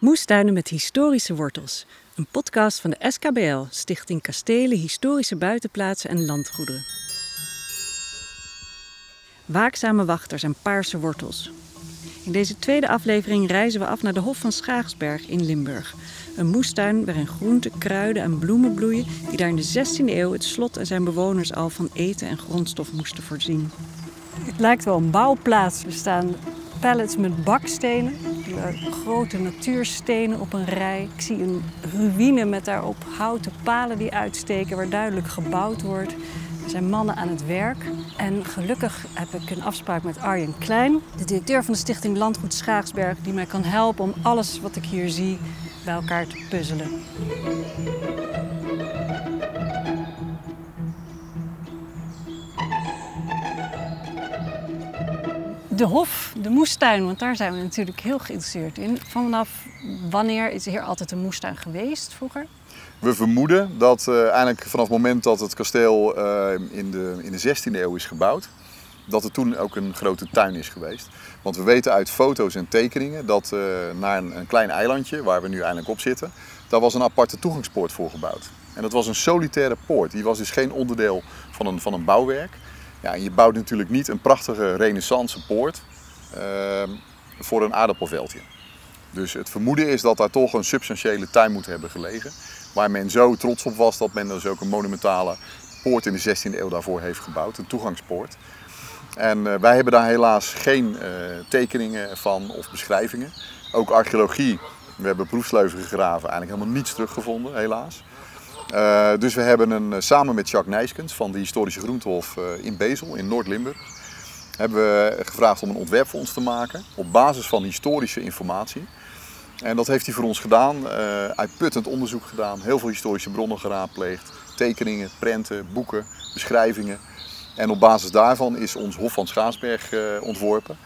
Moestuinen met historische wortels. Een podcast van de SKBL, Stichting Kastelen, Historische Buitenplaatsen en Landgoederen. Waakzame wachters en paarse wortels. In deze tweede aflevering reizen we af naar de Hof van Schaagsberg in Limburg. Een moestuin waarin groenten, kruiden en bloemen bloeien die daar in de 16e eeuw het slot en zijn bewoners al van eten en grondstof moesten voorzien. Het lijkt wel een bouwplaats. Er staan pallets met bakstenen, grote natuurstenen op een rij. Ik zie een ruïne met daarop houten palen die uitsteken, waar duidelijk gebouwd wordt. Er zijn mannen aan het werk. En gelukkig heb ik een afspraak met Arjen Klein, de directeur van de stichting Landgoed Schaagsberg, die mij kan helpen om alles wat ik hier zie bij elkaar te puzzelen. De Hof, de moestuin, want daar zijn we natuurlijk heel geïnteresseerd in. Vanaf wanneer is hier altijd een moestuin geweest vroeger? We vermoeden dat uh, eigenlijk vanaf het moment dat het kasteel uh, in, de, in de 16e eeuw is gebouwd, dat er toen ook een grote tuin is geweest. Want we weten uit foto's en tekeningen dat uh, naar een, een, klein eilandje, waar we nu eindelijk op zitten, daar was een aparte toegangspoort voor gebouwd. En dat was een solitaire poort. Die was dus geen onderdeel van een, van een bouwwerk. Ja, je bouwt natuurlijk niet een prachtige renaissance poort voor een aardappelveldje. Dus het vermoeden is dat daar toch een substantiële tuin moet hebben gelegen. Waar men zo trots op was dat men dus ook een monumentale poort in de 16e eeuw daarvoor heeft gebouwd, een toegangspoort. En uh, wij hebben daar helaas geen uh, tekeningen van of beschrijvingen. Ook archeologie, we hebben proefsleuven gegraven, eigenlijk helemaal niets teruggevonden, helaas. Uh, dus we hebben een, samen met Jacques Nijskens van de Historische Groentehof in Bezel, in Noord-Limburg, hebben we gevraagd om een ontwerp voor ons te maken op basis van historische informatie. En dat heeft hij voor ons gedaan, uh, uitputtend onderzoek gedaan, heel veel historische bronnen geraadpleegd, tekeningen, prenten, boeken, beschrijvingen. En op basis daarvan is ons Hof van Schaarsberg ontworpen,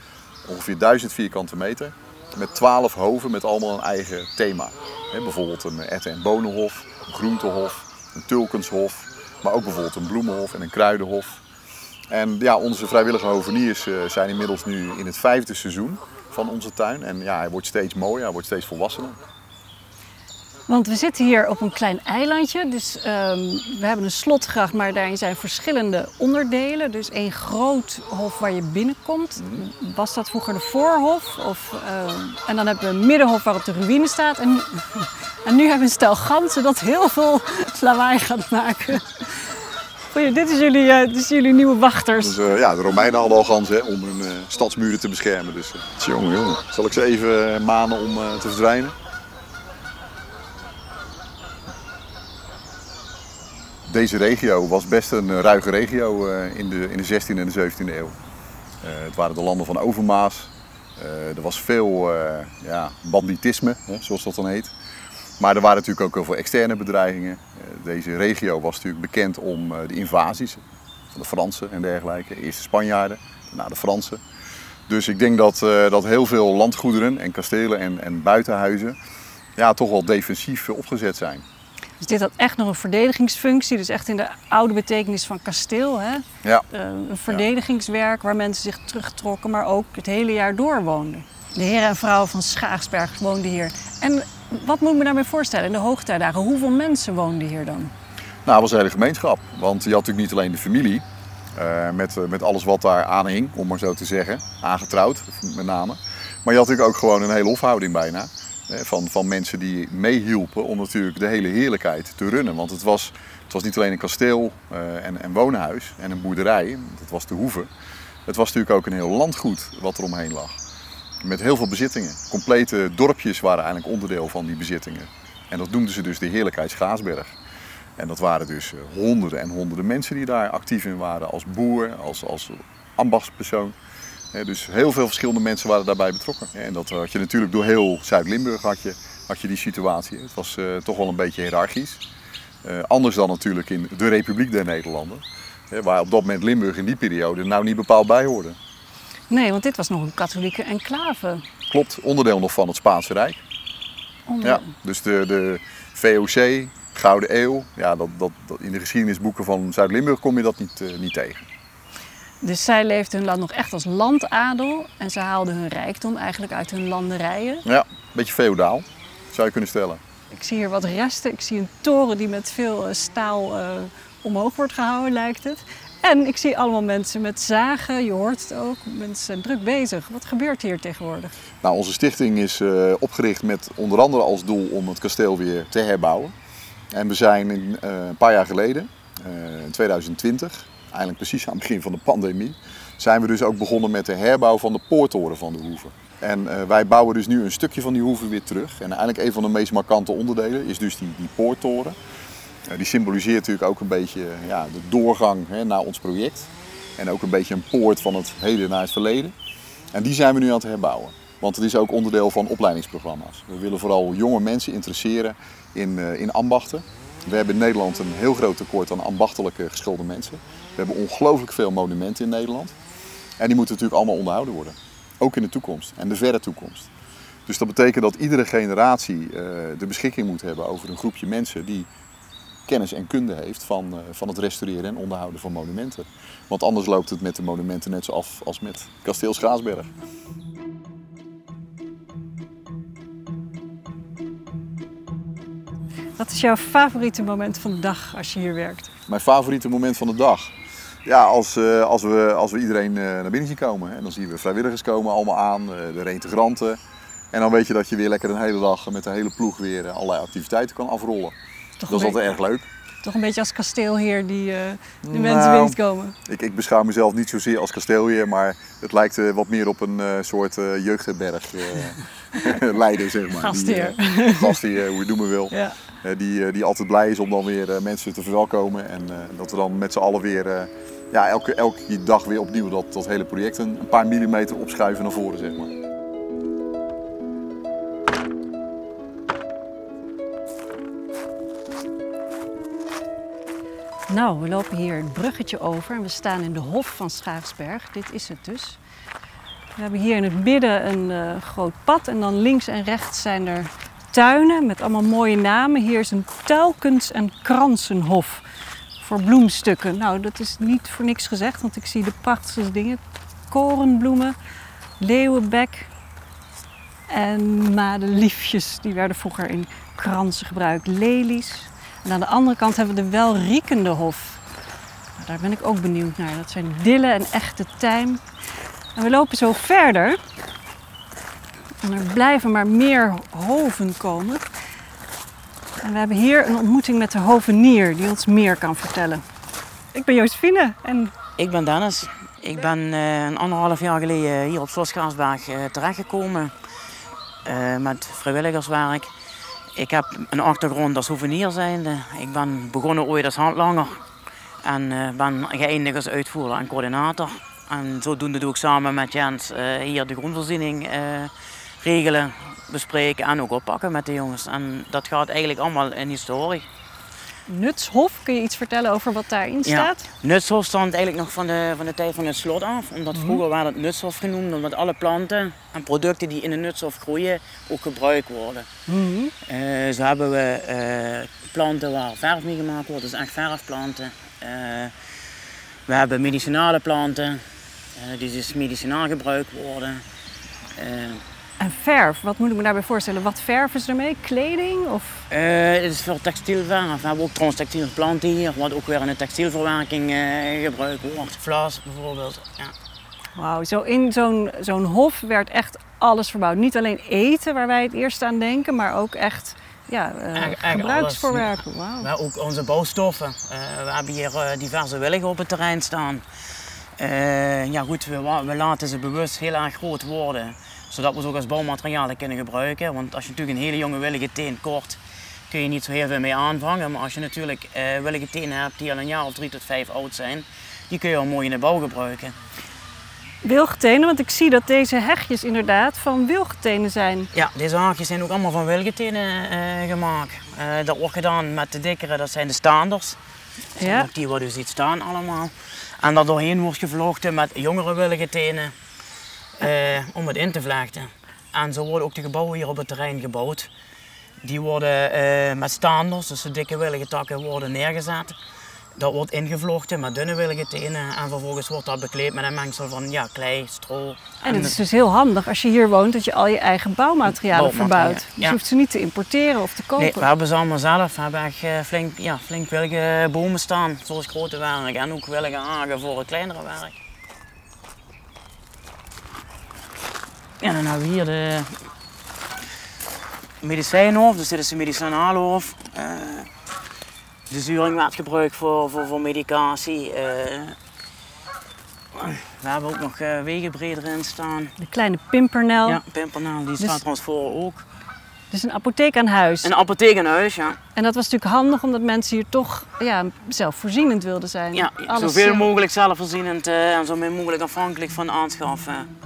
ongeveer 1000 vierkante meter, met 12 hoven met allemaal een eigen thema. He, bijvoorbeeld een etten- en bonenhof, een groentehof, een tulkenshof, maar ook bijvoorbeeld een bloemenhof en een kruidenhof. En ja, onze vrijwillige hoveniers uh, zijn inmiddels nu in het vijfde seizoen van onze tuin. En ja, hij wordt steeds mooier, hij wordt steeds volwassener. Want we zitten hier op een klein eilandje. Dus um, we hebben een slotgracht, maar daarin zijn verschillende onderdelen. Dus één groot hof waar je binnenkomt. Was dat vroeger de voorhof? Of, um, en dan hebben we een middenhof waarop de ruïne staat. En, en nu hebben we een stel ganzen dat heel veel lawaai gaat maken. Goeie, dit, is jullie, uh, dit is jullie nieuwe wachters. Dus, uh, ja, de Romeinen hadden al ganzen om hun uh, stadsmuren te beschermen. Dus jongen, jongen. Zal ik ze even manen om te verdwijnen? Deze regio was best een ruige regio in, de, in de 16e en de 17e eeuw. het waren de landen van Overmaas. er was veel ja, banditisme, zoals dat dan heet. Maar er waren natuurlijk ook heel veel externe bedreigingen. Deze regio was natuurlijk bekend om de invasies van de Fransen en dergelijke. Eerst de Spanjaarden, daarna de Fransen. Dus ik denk dat, dat heel veel landgoederen en kastelen en, en buitenhuizen ja, toch wel defensief opgezet zijn. Dus dit had echt nog een verdedigingsfunctie, dus echt in de oude betekenis van kasteel. Hè? Ja. een verdedigingswerk waar mensen zich terugtrokken, maar ook het hele jaar door woonden. De heren en vrouwen van Schaagsberg woonden hier. En wat moet ik me daarmee voorstellen in de hoogtijdagen? Hoeveel mensen woonden hier dan? Nou, het was een hele gemeenschap. Want je had natuurlijk niet alleen de familie, uh, met, met alles wat daar aan hing, om maar zo te zeggen. Aangetrouwd, met name. Maar je had natuurlijk ook gewoon een hele hofhouding bijna. Van, van mensen die meehielpen om natuurlijk de hele heerlijkheid te runnen. Want het was, het was niet alleen een kasteel uh, en woonhuis en een boerderij, dat was de hoeve. Het was natuurlijk ook een heel landgoed wat er omheen lag. Met heel veel bezittingen. Complete dorpjes waren eigenlijk onderdeel van die bezittingen. En dat noemden ze dus de Heerlijkheid Schaasberg. En dat waren dus honderden en honderden mensen die daar actief in waren. Als boer, als, als ambachtspersoon. Dus heel veel verschillende mensen waren daarbij betrokken. En dat had je natuurlijk door heel Zuid-Limburg had je, had je die situatie. Het was uh, toch wel een beetje hiërarchisch. Uh, anders dan natuurlijk in de Republiek der Nederlanden. Waar op dat moment Limburg in die periode nou niet bepaald bij hoorde. Nee, want dit was nog een katholieke enclave. Klopt, onderdeel nog van het Spaanse Rijk. Ja, dus de, de VOC, Gouden Eeuw, ja, dat, dat, dat in de geschiedenisboeken van Zuid-Limburg kom je dat niet, uh, niet tegen. Dus zij leefden hun land nog echt als landadel en ze haalden hun rijkdom eigenlijk uit hun landerijen. Ja, een beetje feodaal. zou je kunnen stellen. Ik zie hier wat resten. Ik zie een toren die met veel eh, staal uh, omhoog wordt gehouden, lijkt het. En ik zie allemaal mensen met zagen, je hoort het ook. Mensen zijn druk bezig. Wat gebeurt hier tegenwoordig? Nou, onze stichting is uh, opgericht met onder andere als doel om het kasteel weer te herbouwen. En we zijn in, een paar jaar geleden, in 2020, eigenlijk precies aan het begin van de pandemie, zijn we dus ook begonnen met de herbouw van de poortoren van de hoeve. En uh, wij bouwen dus nu een stukje van die hoeve weer terug. En eigenlijk een van de meest markante onderdelen is dus die, die poorttoren. Uh, die symboliseert natuurlijk ook een beetje ja, de doorgang hè, naar ons project. En ook een beetje een poort van het heden naar het verleden. En die zijn we nu aan het herbouwen. Want het is ook onderdeel van opleidingsprogramma's. We willen vooral jonge mensen interesseren in, in ambachten. We hebben in Nederland een heel groot tekort aan ambachtelijke geschoolde mensen. We hebben ongelooflijk veel monumenten in Nederland. En die moeten natuurlijk allemaal onderhouden worden. Ook in de toekomst en de verre toekomst. Dus dat betekent dat iedere generatie uh, de beschikking moet hebben over een groepje mensen die kennis en kunde heeft van, uh, van het restaureren en onderhouden van monumenten. Want anders loopt het met de monumenten net zo af als met kasteel Schaarsberg. Wat is jouw favoriete moment van de dag als je hier werkt? Mijn favoriete moment van de dag? Ja, als, uh, als, we, als we iedereen uh, naar binnen zien komen. Hè, dan zien we vrijwilligers komen allemaal aan, uh, de reintegranten. En dan weet je dat je weer lekker een hele dag met de hele ploeg weer allerlei activiteiten kan afrollen. Toch dat is altijd erg leuk. Toch een beetje als kasteelheer die de nou, mensen binnenkomen. Ik, ik beschouw mezelf niet zozeer als kasteelheer, maar het lijkt wat meer op een soort jeugdherberg leider, zeg maar. Gastheer. Die, gastheer, hoe je het noemen wil. Ja. die, die altijd blij is om dan weer mensen te verwelkomen. En dat we dan met z'n allen weer ja, elke, elke dag weer opnieuw dat, dat hele project een, paar millimeter opschuiven naar voren, zeg maar. Nou, we lopen hier een bruggetje over en we staan in de Hof van Schaarsberg. Dit is het dus. We hebben hier in het midden een uh, groot pad en dan links en rechts zijn er tuinen met allemaal mooie namen. Hier is een Tuilkens- en Kransenhof voor bloemstukken. Nou, dat is niet voor niks gezegd, want ik zie de prachtigste dingen. Korenbloemen, leeuwenbek en madeliefjes. Die werden vroeger in kransen gebruikt. Lelies. En aan de andere kant hebben we de welriekende hof. Nou, daar ben ik ook benieuwd naar. Dat zijn dille en echte tijm. En we lopen zo verder. En er blijven maar meer hoven komen. En we hebben hier een ontmoeting met de hovenier die ons meer kan vertellen. Ik ben Josephine en... Ik ben Dennis. Ik ben uh, een anderhalf jaar geleden hier op Schloss Graansberg uh, terechtgekomen uh, met vrijwilligerswerk. Ik heb een achtergrond als hovenier zijnde. Ik ben begonnen ooit als handlanger en ben geëindigd als uitvoerder en coördinator. En zodoende doe ik samen met Jens hier de groenvoorziening regelen, bespreken en ook oppakken met de jongens. En dat gaat eigenlijk allemaal in historie. Nutshof, kun je iets vertellen over wat daarin staat? Ja, Nutshof stond eigenlijk nog van de, van de tijd van het slot af. Omdat mhm. vroeger werd het Nutshof genoemd, omdat alle planten en producten die in de Nutshof groeien ook gebruikt worden. Mm uh, zo hebben we uh, planten waar verf mee gemaakt wordt, dus echt verfplanten. Uh, we hebben medicinale planten, die dus medicinaal gebruikt worden. En verf, wat moet ik me daarbij voorstellen? Wat verven ze ermee? Kleding? Of? Uh, het is voor textielverf. We hebben ook trouwens planten hier, wat ook weer in de textielverwerking uh, gebruikt wordt. Vlas bijvoorbeeld. Ja. Wauw, zo in zo'n zo'n hof werd echt alles verbouwd. Niet alleen eten, waar wij het eerst aan denken, maar ook echt ja, uh, gebruiksvoorwerpen. Wow. Maar ook onze bouwstoffen. we hebben hier diverse willigen op het terrein staan. Ja goed, we, we laten ze bewust heel erg groot worden zodat we ze ook als bouwmaterialen kunnen gebruiken. Want als je natuurlijk een hele jonge willige teen kort, kun je niet zo heel veel mee aanvangen. Maar als je natuurlijk uh, willige tenen hebt die al een jaar of drie tot vijf oud zijn, die kun je al mooi in de bouw gebruiken. Wilgetenen, want ik zie dat deze hegjes inderdaad van wilgetenen zijn. Ja, deze hegjes zijn ook allemaal van wilgetenen uh, gemaakt. Dat wordt gedaan met de dikkere, dat zijn de staanders. Ja. Die wat u ziet staan allemaal. En daar doorheen wordt gevlochten met jongere wilgetenen uh, om het in te vlechten. En zo worden ook de gebouwen hier op het terrein gebouwd. Die worden uh, met staanders, dus de dikke willige takken, worden neergezet. Dat wordt ingevlochten met dunne wilgetenen en vervolgens wordt dat bekleed met een mengsel van ja, klei, stro. En het is dus heel handig als je hier woont dat je al je eigen bouwmaterialen verbouwt. Dus ja. je hoeft ze niet te importeren of te kopen. Nee, we hebben ze allemaal zelf. We hebben echt eh, flink, ja, flink willige bomen staan voor het grote werk en ook willige hagen voor het kleinere werk. En dan hebben we hier de medicijnhof, dus dit is de medicinale hof. De werd gebruikt voor, voor, voor medicatie. eh. we hebben ook nog eh, wegenbreder in staan. De kleine pimpernel. Ja, pimpernel, die staat Dus- trouwens voor ook. Dus een apotheek aan huis. Een apotheek in huis, ja. En dat was natuurlijk handig omdat mensen hier toch ja, zelfvoorzienend wilden zijn. Ja, Alles, zoveel mogelijk zelfvoorzienend eh, en zo min mogelijk afhankelijk van aanschaffen.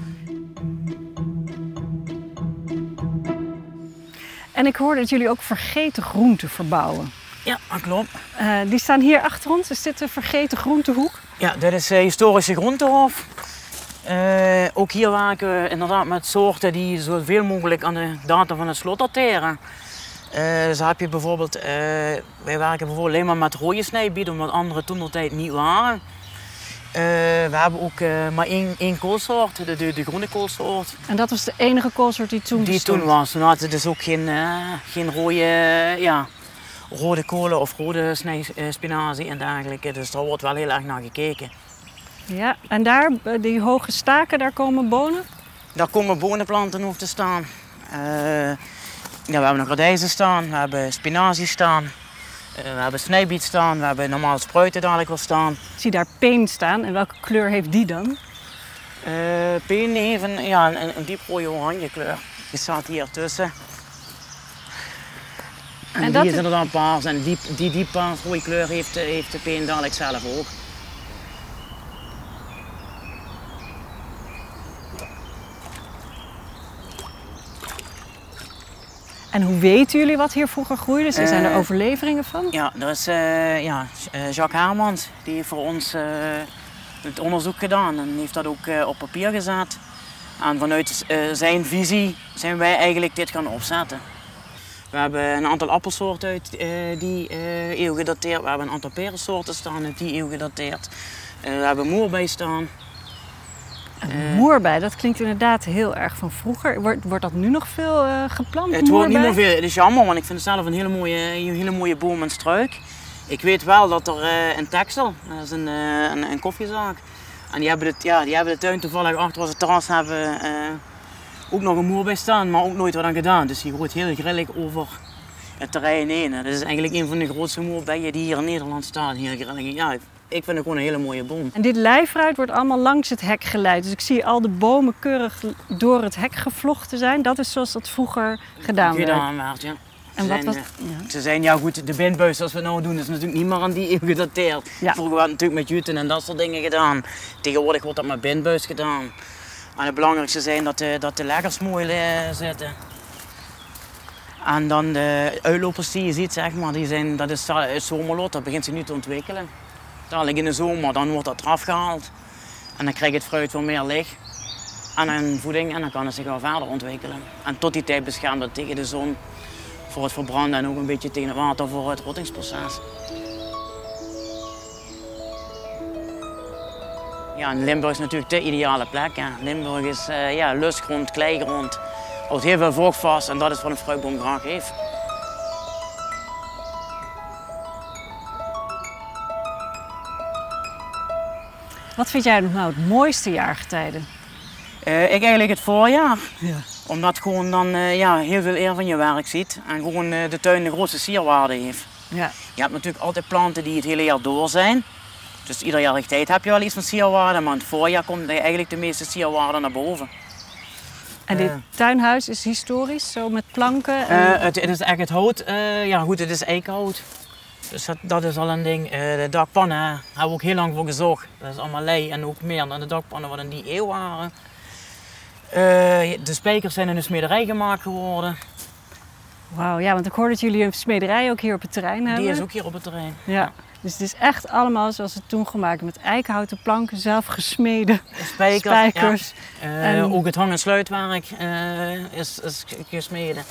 En ik hoorde dat jullie ook vergeten groenten verbouwen. Ja, dat klopt. Eh, die staan hier achter ons. Is dit de vergeten groentehoek? Ja, dit is uh, historische groentehof. Eh, ook hier werken we inderdaad met soorten die zoveel mogelijk aan de datum van het slot dateren. Eh, zo heb je bijvoorbeeld, eh, wij werken bijvoorbeeld alleen maar met rode snijbieden, omdat andere toen nog tijd niet waren. Eh, we hebben ook eh, maar één, één koolsoort, de, de, de groene koolsoort. En dat was de enige koolsoort die toen Die bestond. toen was. Toen hadden ze dus ook geen, eh, geen rode, ja, rode kolen of rode eh, spinazie en dergelijke. Dus daar wordt wel heel erg naar gekeken. Ja, en daar, eh, die hoge staken, daar komen bonen. Daar komen bonenplanten op te staan. Eh, ja, we hebben nog radijzen staan, we hebben spinazie staan, we hebben snijbiet staan, we hebben normaal spruiten dadelijk wel staan. Ik zie daar peen staan. En welke kleur heeft die dan? Eh peen heeft een, ja, een, een diep rode oranje kleur. Die staat hier tussen. En, die is is- inderdaad paars en die, die diep paars rode kleur heeft, eh, heeft de peen dadelijk zelf ook. En hoe weten jullie wat hier vroeger groeide? Zijn er Eh, overleveringen van? Ja, dat is eh, ja, Jacques Hermans. Die heeft voor ons het onderzoek gedaan en heeft dat ook op papier gezet. En vanuit zijn visie zijn wij eigenlijk dit gaan opzetten. We hebben een aantal appelsoorten uit eh, die eh, eeuw gedateerd. We hebben een aantal perensoorten staan uit die eeuw gedateerd. Eh, we hebben moerbei staan. Een moerbei, dat klinkt inderdaad heel erg van vroeger. Wordt, wordt dat nu nog veel eh, geplant? Het wordt niet meer veel. Het is jammer, want ik vind het zelf een hele mooie, een hele mooie boom en struik. Ik weet wel dat er eh in Texel, dat is een, een, een koffiezaak, en die hebben, het, ja, die hebben de tuin toevallig achter ze het terras hebben ook nog een moer bij staan, maar ook nooit wat aan gedaan. Dus die groeit heel grillig over het terrein heen. Dat is eigenlijk een van de grootste moerbijen die hier in Nederland staan. Heel grillig. Ja, ik vind het gewoon een hele mooie boom. En dit lijfruit wordt allemaal langs het hek geleid. Dus ik zie al de bomen keurig door het hek gevlochten zijn. Dat is zoals dat vroeger gedaan werd. gedaan werd, ja. En Ze wat zijn, was... eh, Ja. Ze zijn, ja goed, de bindbuis zoals we nou doen is natuurlijk niet meer aan die eeuw gedateerd. Ja. Vroeger werd natuurlijk met juten en dat soort dingen gedaan. Tegenwoordig wordt dat met bindbuis gedaan. En het belangrijkste zijn dat de, dat de leggers mooi eh, zitten. En dan de uitlopers die je ziet, zeg maar, die zijn, dat is eh, het zomerlot, dat begint zich nu te ontwikkelen. Dadelijk in de zomer, dan wordt dat eraf gehaald. En dan krijgt het fruit weer meer licht en een voeding en dan kan het zich verder ontwikkelen. En tot die tijd beschermt het tegen de zon voor het verbranden en ook een beetje tegen het water voor het rottingsproces. Ja, Limburg is natuurlijk de ideale plek. Limburg is eh, ja, lustgrond, kleigrond, houdt heel veel vocht vast en dat is wat een fruitboom graag heeft. Wat vind jij nou het mooiste jaargetijde? Eh, ik eigenlijk het voorjaar. Omdat gewoon dan eh, ja, heel veel eer van je werk ziet en gewoon de tuin de grootste sierwaarde heeft. Ja. Je hebt natuurlijk altijd planten die het hele jaar door zijn. Dus ieder jaar tijd heb je wel iets van sierwaarde, maar in het voorjaar komt eigenlijk de meeste sierwaarde naar boven. En dit Eh. tuinhuis is historisch, zo met planken. En... Eh, het, het is echt het hout. eh, ja goed, het is eikenhout. Dus dat, dat is al een ding. Eh, de dakpannen hebben we ook heel lang voor gezocht. Dat is allemaal lei en ook meer dan de dakpannen wat in die eeuw waren. Eh, de spijkers zijn in de smederij gemaakt geworden. Wauw, ja, want ik hoor dat jullie een smederij ook hier op het terrein hebben. Die is ook hier op het terrein. Ja. Dus het is echt allemaal zoals het toen gemaakt met eikenhouten planken, zelf gesmeden De spijkers. ja. Eh, En- Ook het hang- en sluitwerk eh, is, is gesmeden.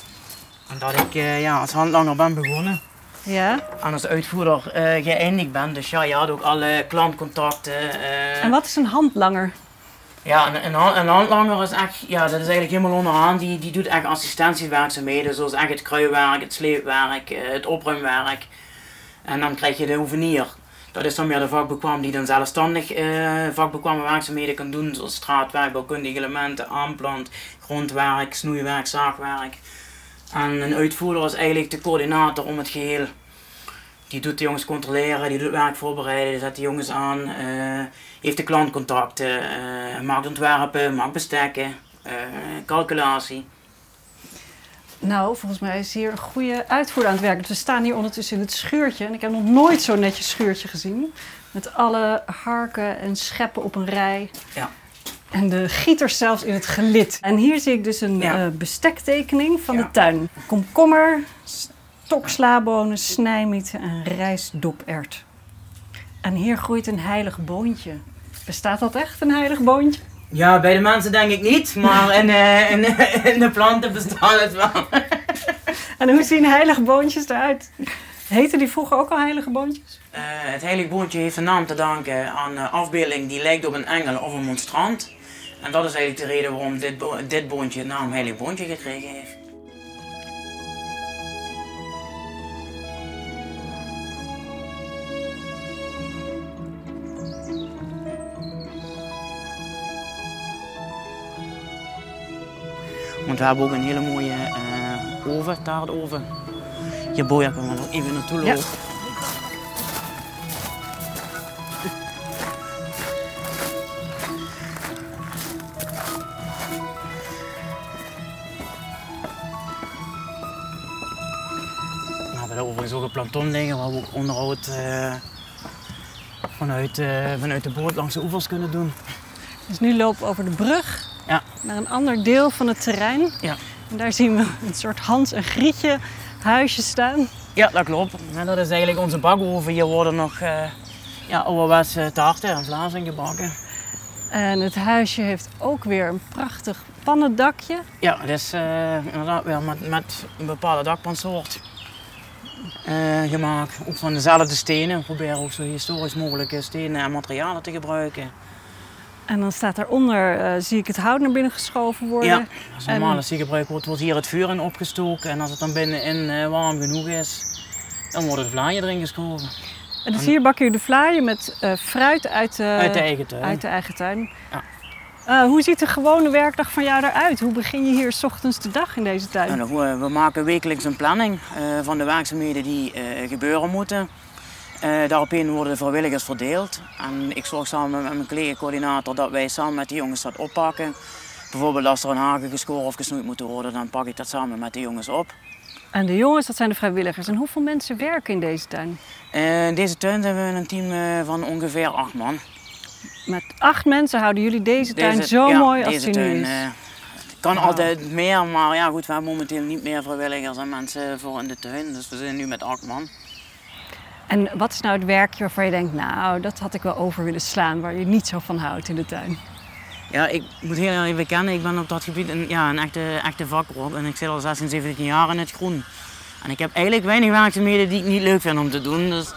En dat ik eh, ja, als handlanger ben begonnen. Ja. En als uitvoerder uh, geëindigd ben. Dus ja, je had ook alle klantcontacten. Uh, en wat is een handlanger? Ja, een, een, een handlanger is echt, ja, dat is eigenlijk helemaal onderhand. Die, die doet echt assistentiewerkzaamheden, zoals echt het kruiwerk, het sleepwerk, het opruimwerk. En dan krijg je de hoevenier. Dat is dan meer de vakbekwam die dan zelfstandig uh, vakbekwame werkzaamheden kan doen, zoals straatwerk, bouwkundige elementen, aanplant, grondwerk, snoeiwerk, zaagwerk. En een uitvoerder is eigenlijk de coördinator om het geheel. Die doet de jongens controleren, die doet werk voorbereiden, die zet de jongens aan, uh, heeft de klantcontacten, uh, maakt ontwerpen, maakt bestekken, calculatie. Nou, volgens mij is hier een goede uitvoerder aan het werk. we staan hier ondertussen in het schuurtje. En ik heb nog nooit zo'n netjes schuurtje gezien. Met alle harken en scheppen op een rij. Ja. En de gieters zelfs in het gelid. En hier zie ik dus een ja. uh, bestektekening van de tuin. Komkommer, stokslabonen, snijmieten en rijstdopert. En hier groeit een heilig boontje. Bestaat dat echt, een heilig boontje? Ja, bij de mensen denk ik niet, maar in, uh, in, in, de planten bestaat het wel. en hoe zien heilige boontjes eruit? Heten die vroeger ook al heilige boontjes? Uh, het heilige boontje heeft een naam te danken aan een afbeelding die lijkt op een engel of een monstrant. En dat is eigenlijk de reden waarom dit, bo dit boontje het naam heilig boontje gekregen heeft. Want we hebben ook een hele mooie uh, oven, taartoven. Je boja kan er even naartoe lopen. Ja. Is ook een planton liggen waar we ook onderhoud uh, vanuit, uh, vanuit de boot langs de oevers kunnen doen. Dus nu lopen we over de brug. Naar een ander deel van het terrein. Ja. En daar zien we een soort Hans en Grietje huisje staan. Ja, dat klopt. En dat is eigenlijk onze bakoven. Hier worden nog uh, ja, ouderwetse taarten en vlazen gebakken. En het huisje heeft ook weer een prachtig pannendakje. Ja, het is uh, inderdaad weer met, met een bepaalde dakpansoort uh, gemaakt. Ook van dezelfde stenen. We proberen ook zo historisch mogelijke stenen en materialen te gebruiken. En dan staat daaronder, uh, zie ik het hout naar binnen geschoven worden. Ja, als normaal als die gebruikt wordt, wordt hier het vuur in opgestoken. En als het dan binnenin uh, warm genoeg is, dan wordt het vlaaien erin geschoven. En dus hier bakken jullie de vlaaien met uh, fruit uit, uit, de eigen tuin. Uit de eigen tuin. Ja. hoe ziet de gewone werkdag van jou eruit? Hoe begin je hier s ochtends de dag in deze tuin? Nou, we maken wekelijks een planning van de werkzaamheden die gebeuren moeten. Uh, daaropin worden de vrijwilligers verdeeld. En ik zorg samen met mijn collega-coördinator dat wij samen met de jongens dat oppakken. Bijvoorbeeld als er een haken gescoord of gesnoeid moet worden, dan pak ik dat samen met de jongens op. En de jongens, dat zijn de vrijwilligers. En hoeveel mensen werken in deze tuin? Uh, in deze tuin hebben we een team uh, van ongeveer acht man. Met acht mensen houden jullie deze tuin deze, zo ja, mooi als die tuin, nu is? Het kan wow. altijd meer, maar ja goed, we hebben momenteel niet meer vrijwilligers en mensen voor in de tuin. Dus we zijn nu met acht man. En wat is nou het werkje waarvan je denkt, nou, dat had ik wel over willen slaan, waar je niet zo van houdt in de tuin? Ja, ik moet heel eerlijk bekennen, ik ben op dat gebied een, ja, een echte, echte en ik zit al 16, 17 jaar in het groen. En ik heb eigenlijk weinig werkzaamheden die ik niet leuk vind om te doen. Dus...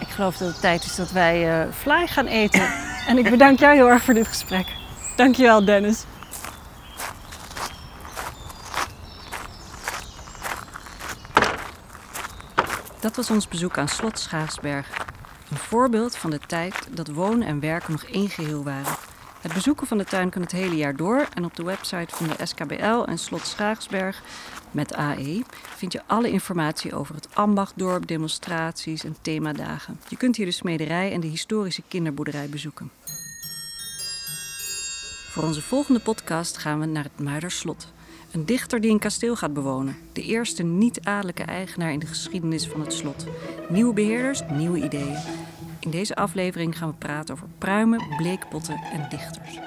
Ik geloof dat het tijd is dat wij uh, fly gaan eten. en ik bedank jou heel erg voor dit gesprek. Dankjewel, Dennis. Dat was ons bezoek aan Slot Schaarsberg. Een voorbeeld van de tijd dat wonen en werken nog één geheel waren. Het bezoeken van de tuin kan het hele jaar door en op de website van de SKBL en Slot Schaarsberg met AE vind je alle informatie over het ambachtdorp, demonstraties en themadagen. Je kunt hier de smederij en de historische kinderboerderij bezoeken. Voor onze volgende podcast gaan we naar het Muiderslot. Een dichter die een kasteel gaat bewonen. De eerste niet-adellijke eigenaar in de geschiedenis van het slot. Nieuwe beheerders, nieuwe ideeën. In deze aflevering gaan we praten over pruimen, bleekpotten en dichters.